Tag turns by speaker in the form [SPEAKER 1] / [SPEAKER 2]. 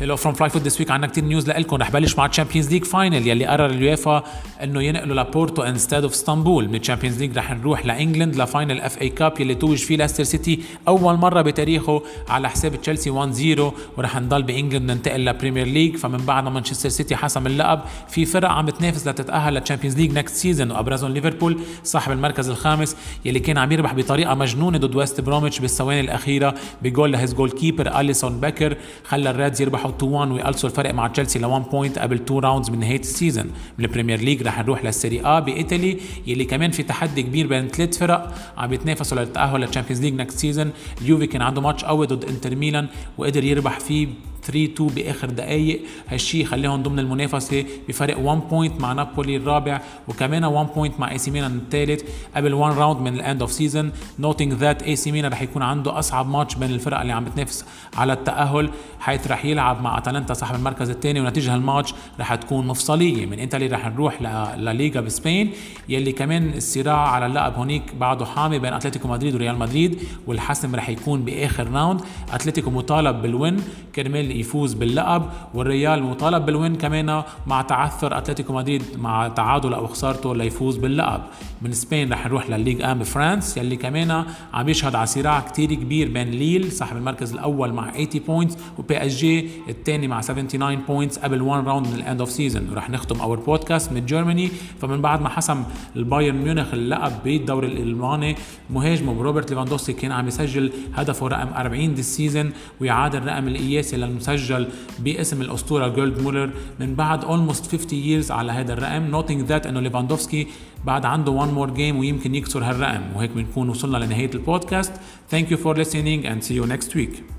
[SPEAKER 1] Hello from Fly Foot this week عندنا كثير news لكم رح بلش مع ال Champions League final يلي قرر اليوفا إنه ينقلوا لبورتو instead of اسطنبول من ال Champions League رح نروح ل England ل final FA Cup يلي توج فيه لاستر سيتي أول مرة بتاريخه على حساب تشيلسي 1-0 ورح نضل ب England ننتقل ل Premier League فمن بعد ما مانشستر سيتي حسم اللقب في فرق عم بتنافس لتتأهل لل Champions League next season وأبرزهم ليفربول صاحب المركز الخامس يلي كان عم يربح بطريقة مجنونة ضد ويست بروميتش بالثواني الأخيرة ب goal ل his goalkeeper أليسون بيكر خلى ال Reds يربحوا 2-1 ويقلصوا الفرق مع تشيلسي ل 1 point قبل 2 rounds من نهاية ال season من ال Premier League رح نروح للسيري آ بإيطالي يلي كمان في تحدي كبير بين ثلاث فرق عم يتنافسوا للتأهل لل Champions League next season اليوفي كان عنده ماتش قوي ضد إنتر ميلان وقدر يربح فيه 3 2 بآخر دقائق هالشيء خليهم ضمن المنافسة بفرق 1 point مع نابولي الرابع وكمان 1 point مع AC ميلان الثالث قبل 1 round من ال end of season noting that AC ميلان رح يكون عنده أصعب ماتش بين الفرق اللي عم بتنافس على التأهل حيث رح يلعب مع أتلانتا صاحب المركز الثاني ونتيجة هالماتش رح تكون مفصلية من ايطالي رح نروح لليغا ب Spain. يلي كمان الصراع على اللقب هونيك بعده حامي بين أتلتيكو مدريد وريال مدريد والحسم رح يكون بآخر round أتلتيكو مطالب بال win كرمال يفوز باللقب والريال مطالب بال win كمان مع تعثر أتلتيكو مدريد مع تعادل أو خسارته ليفوز باللقب. من Spain رح نروح للل Ligue 1 France يلي كمان عم يشهد على صراع كتير كبير بين ليل صاحب المركز الأول مع 80 points و PSG الثاني مع 79 points قبل 1 round من ال end of season ورح نختم our podcast من Germany فمن بعد ما حسم البايرن ميونخ اللقب بالدوري الألماني مهاجمه روبرت ليفاندوسكي كان عم يسجل هدفه رقم 40 هيدي ال season ويعادل الرقم القياسي للمسجل باسم الأسطورة غيرد مولر من بعد almost 50 years على هذا الرقم. نوتينج ذات إنه ليفاندوفسكي بعد عنده one more game ويمكن يكسر هالرقم. وهيك بنكون وصلنا لنهاية البودكاست. Thank you for listening and see you next week.